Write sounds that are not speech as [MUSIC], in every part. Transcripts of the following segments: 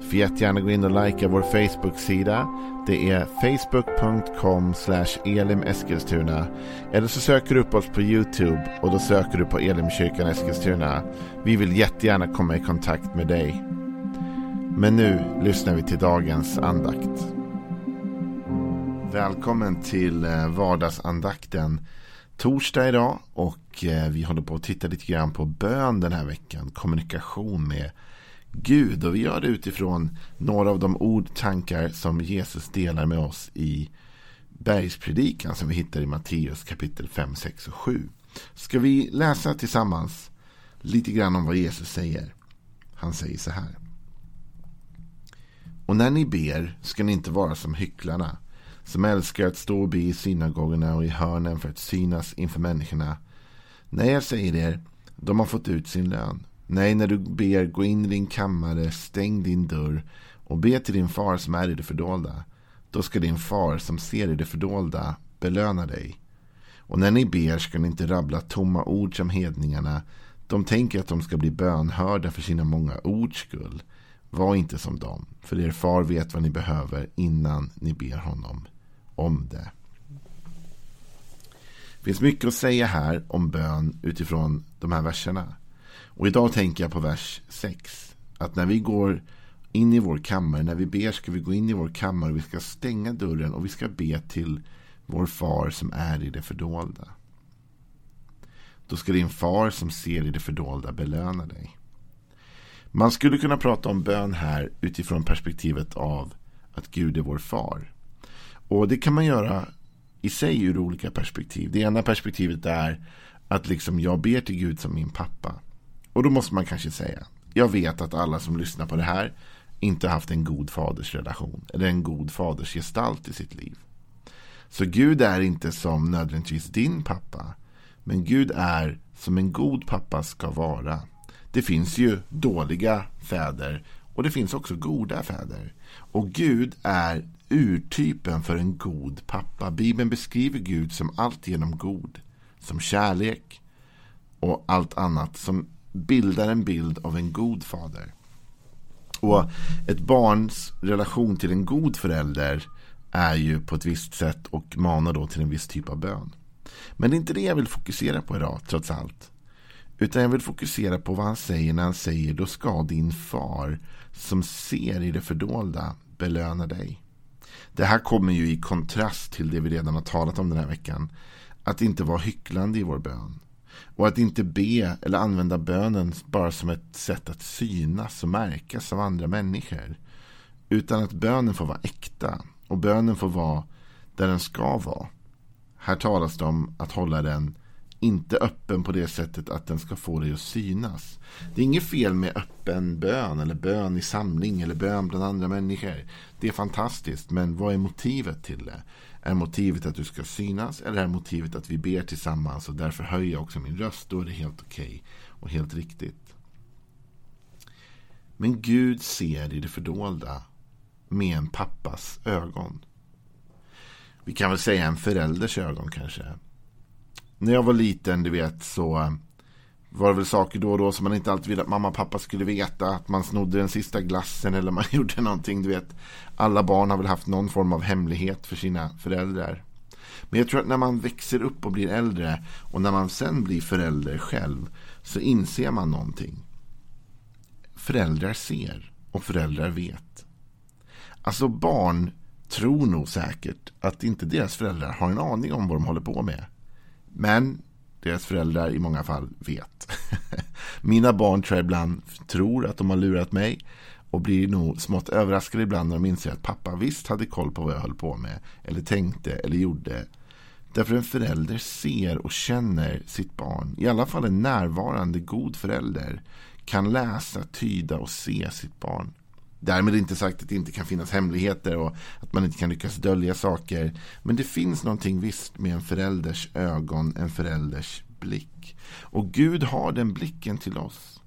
Du får jättegärna gå in och likea vår Facebook-sida. Det är facebook.com elimeskilstuna. Eller så söker du upp oss på YouTube och då söker du på Elimkyrkan Eskilstuna. Vi vill jättegärna komma i kontakt med dig. Men nu lyssnar vi till dagens andakt. Välkommen till eh, vardagsandakten. Torsdag idag och eh, vi håller på att titta lite grann på bön den här veckan. Kommunikation med Gud. Och vi gör det utifrån några av de ord, tankar som Jesus delar med oss i bergspredikan som vi hittar i Matteus kapitel 5, 6 och 7. Ska vi läsa tillsammans lite grann om vad Jesus säger? Han säger så här. Och när ni ber ska ni inte vara som hycklarna som älskar att stå och be i synagogorna och i hörnen för att synas inför människorna. Nej, jag säger er, de har fått ut sin lön. Nej, när du ber, gå in i din kammare, stäng din dörr och be till din far som är i det fördolda. Då ska din far som ser i det fördolda belöna dig. Och när ni ber ska ni inte rabbla tomma ord som hedningarna. De tänker att de ska bli bönhörda för sina många ords skull. Var inte som dem, för er far vet vad ni behöver innan ni ber honom om det. Det finns mycket att säga här om bön utifrån de här verserna. Och idag tänker jag på vers 6. Att när vi går in i vår kammare, när vi ber ska vi gå in i vår kammare och vi ska stänga dörren och vi ska be till vår far som är i det fördolda. Då ska din far som ser i det fördolda belöna dig. Man skulle kunna prata om bön här utifrån perspektivet av att Gud är vår far. Och det kan man göra i sig ur olika perspektiv. Det ena perspektivet är att liksom jag ber till Gud som min pappa. Och då måste man kanske säga, jag vet att alla som lyssnar på det här inte haft en god fadersrelation eller en god fadersgestalt i sitt liv. Så Gud är inte som nödvändigtvis din pappa. Men Gud är som en god pappa ska vara. Det finns ju dåliga fäder och det finns också goda fäder. Och Gud är urtypen för en god pappa. Bibeln beskriver Gud som alltigenom god. Som kärlek och allt annat som bildar en bild av en god fader. Och ett barns relation till en god förälder är ju på ett visst sätt och manar då till en viss typ av bön. Men det är inte det jag vill fokusera på idag, trots allt. Utan jag vill fokusera på vad han säger när han säger då ska din far som ser i det fördolda belöna dig. Det här kommer ju i kontrast till det vi redan har talat om den här veckan. Att inte vara hycklande i vår bön. Och att inte be eller använda bönen bara som ett sätt att synas och märkas av andra människor. Utan att bönen får vara äkta. Och bönen får vara där den ska vara. Här talas det om att hålla den inte öppen på det sättet att den ska få dig att synas. Det är inget fel med öppen bön eller bön i samling eller bön bland andra människor. Det är fantastiskt, men vad är motivet till det? Är motivet att du ska synas eller är motivet att vi ber tillsammans och därför höjer jag också min röst? Då är det helt okej okay och helt riktigt. Men Gud ser i det fördolda med en pappas ögon. Vi kan väl säga en förälders ögon kanske när jag var liten, du vet, så var det väl saker då och då som man inte alltid ville att mamma och pappa skulle veta. Att man snodde den sista glassen eller man [LAUGHS] gjorde någonting. Du vet, alla barn har väl haft någon form av hemlighet för sina föräldrar. Men jag tror att när man växer upp och blir äldre och när man sen blir förälder själv så inser man någonting. Föräldrar ser och föräldrar vet. Alltså barn tror nog säkert att inte deras föräldrar har en aning om vad de håller på med. Men deras föräldrar i många fall vet. [LAUGHS] Mina barn tror jag ibland tror att de har lurat mig och blir nog smått överraskade ibland när de inser att pappa visst hade koll på vad jag höll på med eller tänkte eller gjorde. Därför en förälder ser och känner sitt barn, i alla fall en närvarande god förälder, kan läsa, tyda och se sitt barn. Därmed inte sagt att det inte kan finnas hemligheter och att man inte kan lyckas dölja saker. Men det finns någonting visst med en förälders ögon, en förälders blick. Och Gud har den blicken till oss.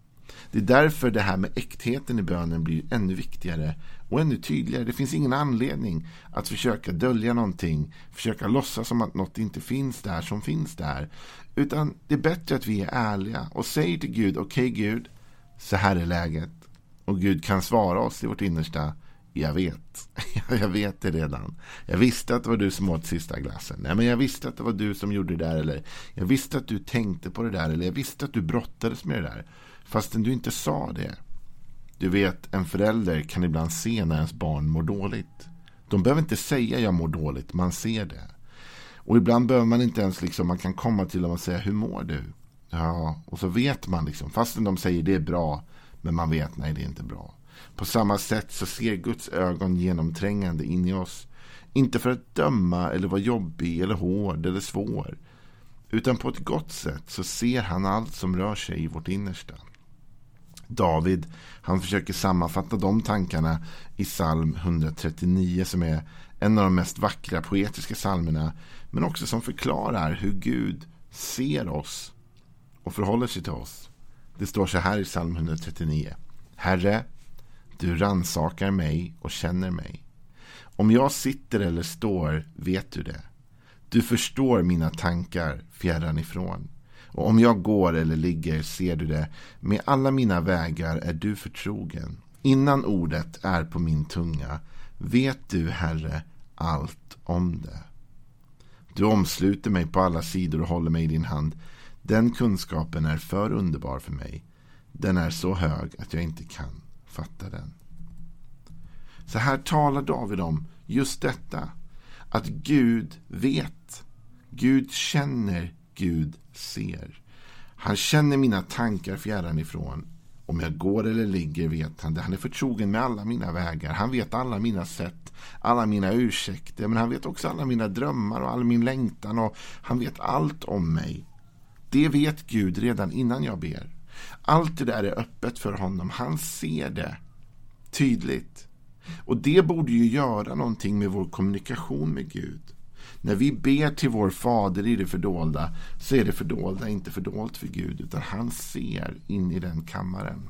Det är därför det här med äktheten i bönen blir ännu viktigare och ännu tydligare. Det finns ingen anledning att försöka dölja någonting, försöka låtsas som att något inte finns där som finns där. Utan det är bättre att vi är ärliga och säger till Gud, okej okay, Gud, så här är läget. Och Gud kan svara oss i vårt innersta, jag vet. [LAUGHS] jag vet det redan. Jag visste att det var du som åt sista glassen. Nej, men jag visste att det var du som gjorde det där. Eller jag visste att du tänkte på det där. Eller jag visste att du brottades med det där. Fastän du inte sa det. Du vet, en förälder kan ibland se när ens barn mår dåligt. De behöver inte säga jag mår dåligt, man ser det. Och ibland behöver man inte ens liksom, man kan komma till dem och säga hur mår du? Ja, och så vet man liksom, fastän de säger det är bra, men man vet nej det är inte bra. På samma sätt så ser Guds ögon genomträngande in i oss. Inte för att döma eller vara jobbig eller hård eller svår. Utan på ett gott sätt så ser han allt som rör sig i vårt innersta. David, han försöker sammanfatta de tankarna i psalm 139 som är en av de mest vackra poetiska psalmerna. Men också som förklarar hur Gud ser oss och förhåller sig till oss. Det står så här i psalm 139. Herre, du ransakar mig och känner mig. Om jag sitter eller står vet du det. Du förstår mina tankar fjärran ifrån. Och om jag går eller ligger ser du det. Med alla mina vägar är du förtrogen. Innan ordet är på min tunga vet du, Herre, allt om det. Du omsluter mig på alla sidor och håller mig i din hand. Den kunskapen är för underbar för mig. Den är så hög att jag inte kan fatta den. Så här talar David om just detta. Att Gud vet. Gud känner. Gud ser. Han känner mina tankar fjärran ifrån. Om jag går eller ligger vet han det. Han är förtrogen med alla mina vägar. Han vet alla mina sätt, alla mina ursäkter. Men han vet också alla mina drömmar och all min längtan. Och han vet allt om mig. Det vet Gud redan innan jag ber. Allt det där är öppet för honom. Han ser det tydligt. Och det borde ju göra någonting med vår kommunikation med Gud. När vi ber till vår fader i det fördolda så är det fördolda inte fördolt för Gud utan han ser in i den kammaren.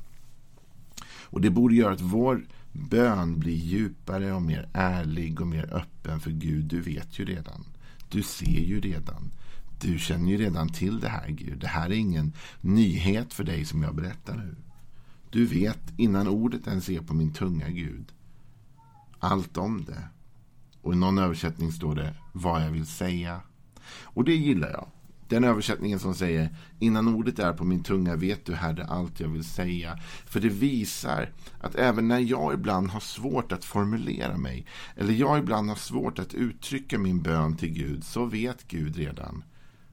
Och det borde göra att vår bön blir djupare och mer ärlig och mer öppen för Gud. Du vet ju redan. Du ser ju redan. Du känner ju redan till det här Gud. Det här är ingen nyhet för dig som jag berättar nu. Du vet innan ordet ens är på min tunga Gud. Allt om det. Och i någon översättning står det vad jag vill säga. Och det gillar jag. Den översättningen som säger innan ordet är på min tunga vet du Herre allt jag vill säga. För det visar att även när jag ibland har svårt att formulera mig eller jag ibland har svårt att uttrycka min bön till Gud så vet Gud redan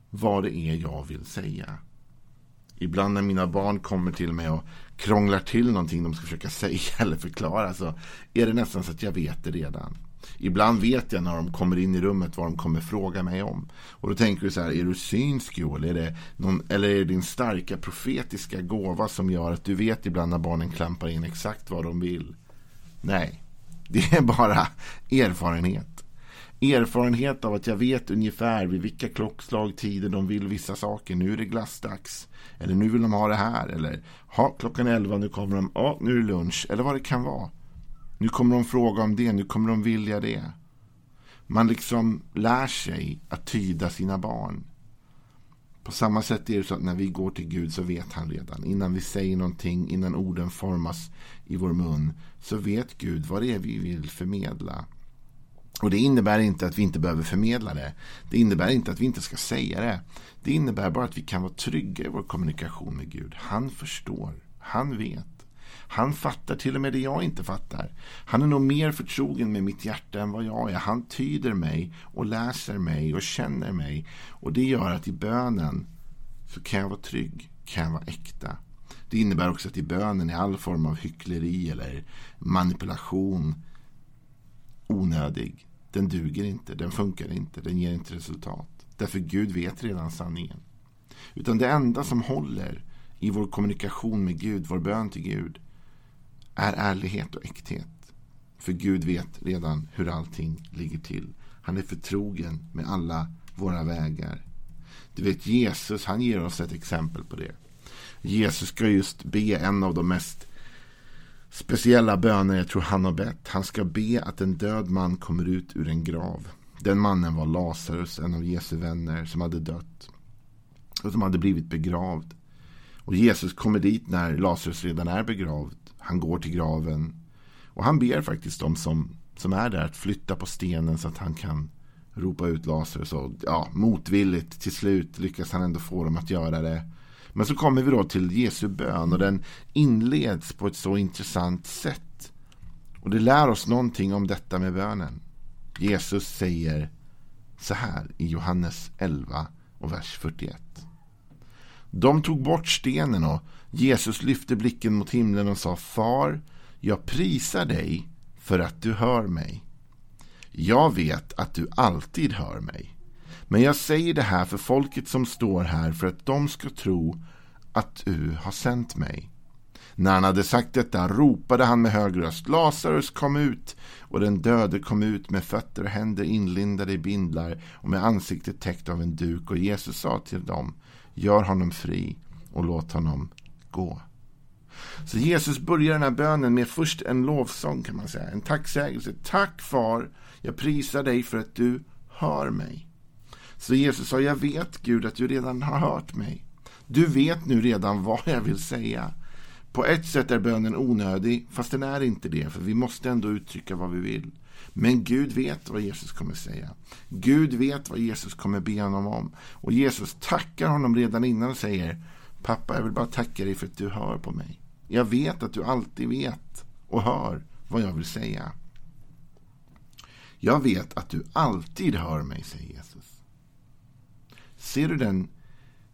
vad det är jag vill säga. Ibland när mina barn kommer till mig och krånglar till någonting de ska försöka [LAUGHS] säga eller förklara så är det nästan så att jag vet det redan. Ibland vet jag när de kommer in i rummet vad de kommer fråga mig om. Och då tänker du så här, är du synsk Joel? Är det någon, eller är det din starka profetiska gåva som gör att du vet ibland när barnen klampar in exakt vad de vill? Nej, det är bara erfarenhet. Erfarenhet av att jag vet ungefär vid vilka klockslag, tider de vill vissa saker. Nu är det glassdags. Eller nu vill de ha det här. Eller ha, klockan är elva, nu kommer de. Ja, nu är det lunch. Eller vad det kan vara. Nu kommer de fråga om det, nu kommer de vilja det. Man liksom lär sig att tyda sina barn. På samma sätt är det så att när vi går till Gud så vet han redan. Innan vi säger någonting, innan orden formas i vår mun. Så vet Gud vad det är vi vill förmedla. Och det innebär inte att vi inte behöver förmedla det. Det innebär inte att vi inte ska säga det. Det innebär bara att vi kan vara trygga i vår kommunikation med Gud. Han förstår. Han vet. Han fattar till och med det jag inte fattar. Han är nog mer förtrogen med mitt hjärta än vad jag är. Han tyder mig och läser mig och känner mig. Och det gör att i bönen så kan jag vara trygg, kan jag vara äkta. Det innebär också att i bönen är all form av hyckleri eller manipulation onödig. Den duger inte, den funkar inte, den ger inte resultat. Därför Gud vet redan sanningen. Utan det enda som håller i vår kommunikation med Gud, vår bön till Gud, är ärlighet och äkthet. För Gud vet redan hur allting ligger till. Han är förtrogen med alla våra vägar. Du vet Jesus, han ger oss ett exempel på det. Jesus ska just be en av de mest speciella böner jag tror han har bett. Han ska be att en död man kommer ut ur en grav. Den mannen var Lazarus, en av Jesu vänner som hade dött. Och som hade blivit begravd. Och Jesus kommer dit när Lazarus redan är begravd. Han går till graven. Och han ber faktiskt de som, som är där att flytta på stenen så att han kan ropa ut Lazarus. Och ja, motvilligt till slut lyckas han ändå få dem att göra det. Men så kommer vi då till Jesu bön och den inleds på ett så intressant sätt. Och det lär oss någonting om detta med bönen. Jesus säger så här i Johannes 11 och vers 41. De tog bort stenen och Jesus lyfte blicken mot himlen och sa Far, jag prisar dig för att du hör mig. Jag vet att du alltid hör mig. Men jag säger det här för folket som står här för att de ska tro att du har sänt mig. När han hade sagt detta ropade han med hög röst Lazarus kom ut och den döde kom ut med fötter och händer inlindade i bindlar och med ansiktet täckt av en duk och Jesus sa till dem Gör honom fri och låt honom gå. Så Jesus börjar den här bönen med först en lovsång kan man säga. En tacksägelse. Tack far, jag prisar dig för att du hör mig. Så Jesus sa, jag vet Gud att du redan har hört mig. Du vet nu redan vad jag vill säga. På ett sätt är bönen onödig, fast den är inte det, för vi måste ändå uttrycka vad vi vill. Men Gud vet vad Jesus kommer säga. Gud vet vad Jesus kommer be honom om. Och Jesus tackar honom redan innan och säger Pappa, jag vill bara tacka dig för att du hör på mig. Jag vet att du alltid vet och hör vad jag vill säga. Jag vet att du alltid hör mig, säger Jesus. Ser du den?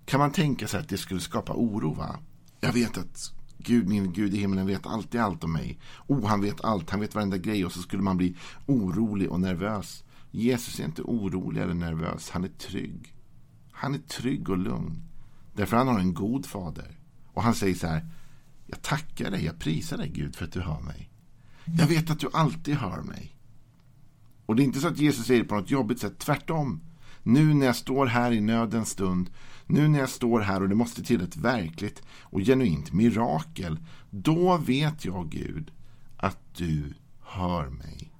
Kan man tänka sig att det skulle skapa oro? va? Jag vet att Gud, min Gud i himlen vet alltid allt om mig. Oh, han vet allt, han vet varenda grej och så skulle man bli orolig och nervös. Jesus är inte orolig eller nervös, han är trygg. Han är trygg och lugn. Därför han har en god fader. Och han säger så här, jag tackar dig, jag prisar dig Gud för att du hör mig. Jag vet att du alltid hör mig. Och det är inte så att Jesus säger det på något jobbigt sätt, tvärtom. Nu när jag står här i nödens stund, nu när jag står här och det måste till ett verkligt och genuint mirakel, då vet jag Gud att du hör mig.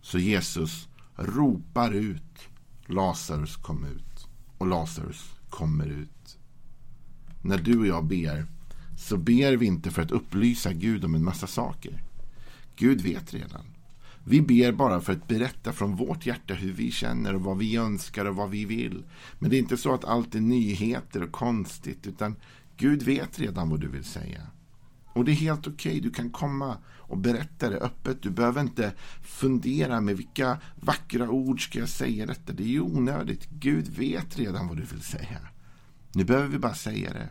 Så Jesus ropar ut, Lazarus kom ut och Lazarus kommer ut. När du och jag ber så ber vi inte för att upplysa Gud om en massa saker. Gud vet redan. Vi ber bara för att berätta från vårt hjärta hur vi känner och vad vi önskar och vad vi vill. Men det är inte så att allt är nyheter och konstigt, utan Gud vet redan vad du vill säga. Och det är helt okej, okay. du kan komma och berätta det öppet. Du behöver inte fundera med vilka vackra ord ska jag säga detta. Det är ju onödigt. Gud vet redan vad du vill säga. Nu behöver vi bara säga det.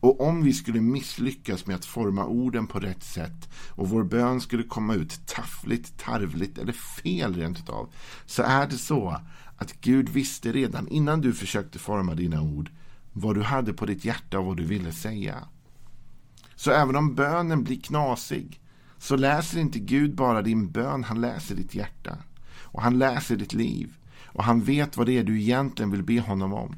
Och om vi skulle misslyckas med att forma orden på rätt sätt och vår bön skulle komma ut taffligt, tarvligt eller fel rent utav så är det så att Gud visste redan innan du försökte forma dina ord vad du hade på ditt hjärta och vad du ville säga. Så även om bönen blir knasig så läser inte Gud bara din bön, han läser ditt hjärta. Och han läser ditt liv. Och han vet vad det är du egentligen vill be honom om.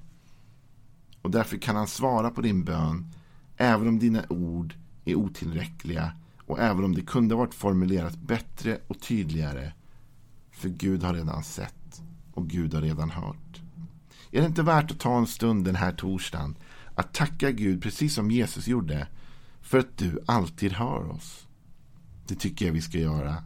Och därför kan han svara på din bön även om dina ord är otillräckliga och även om det kunde varit formulerat bättre och tydligare. För Gud har redan sett och Gud har redan hört. Är det inte värt att ta en stund den här torsdagen att tacka Gud precis som Jesus gjorde för att du alltid hör oss? Det tycker jag vi ska göra.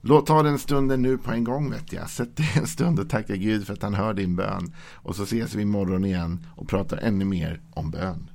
Låt ta den stunden nu på en gång vet jag. Sätt dig en stund och tacka Gud för att han hör din bön. Och så ses vi imorgon igen och pratar ännu mer om bön.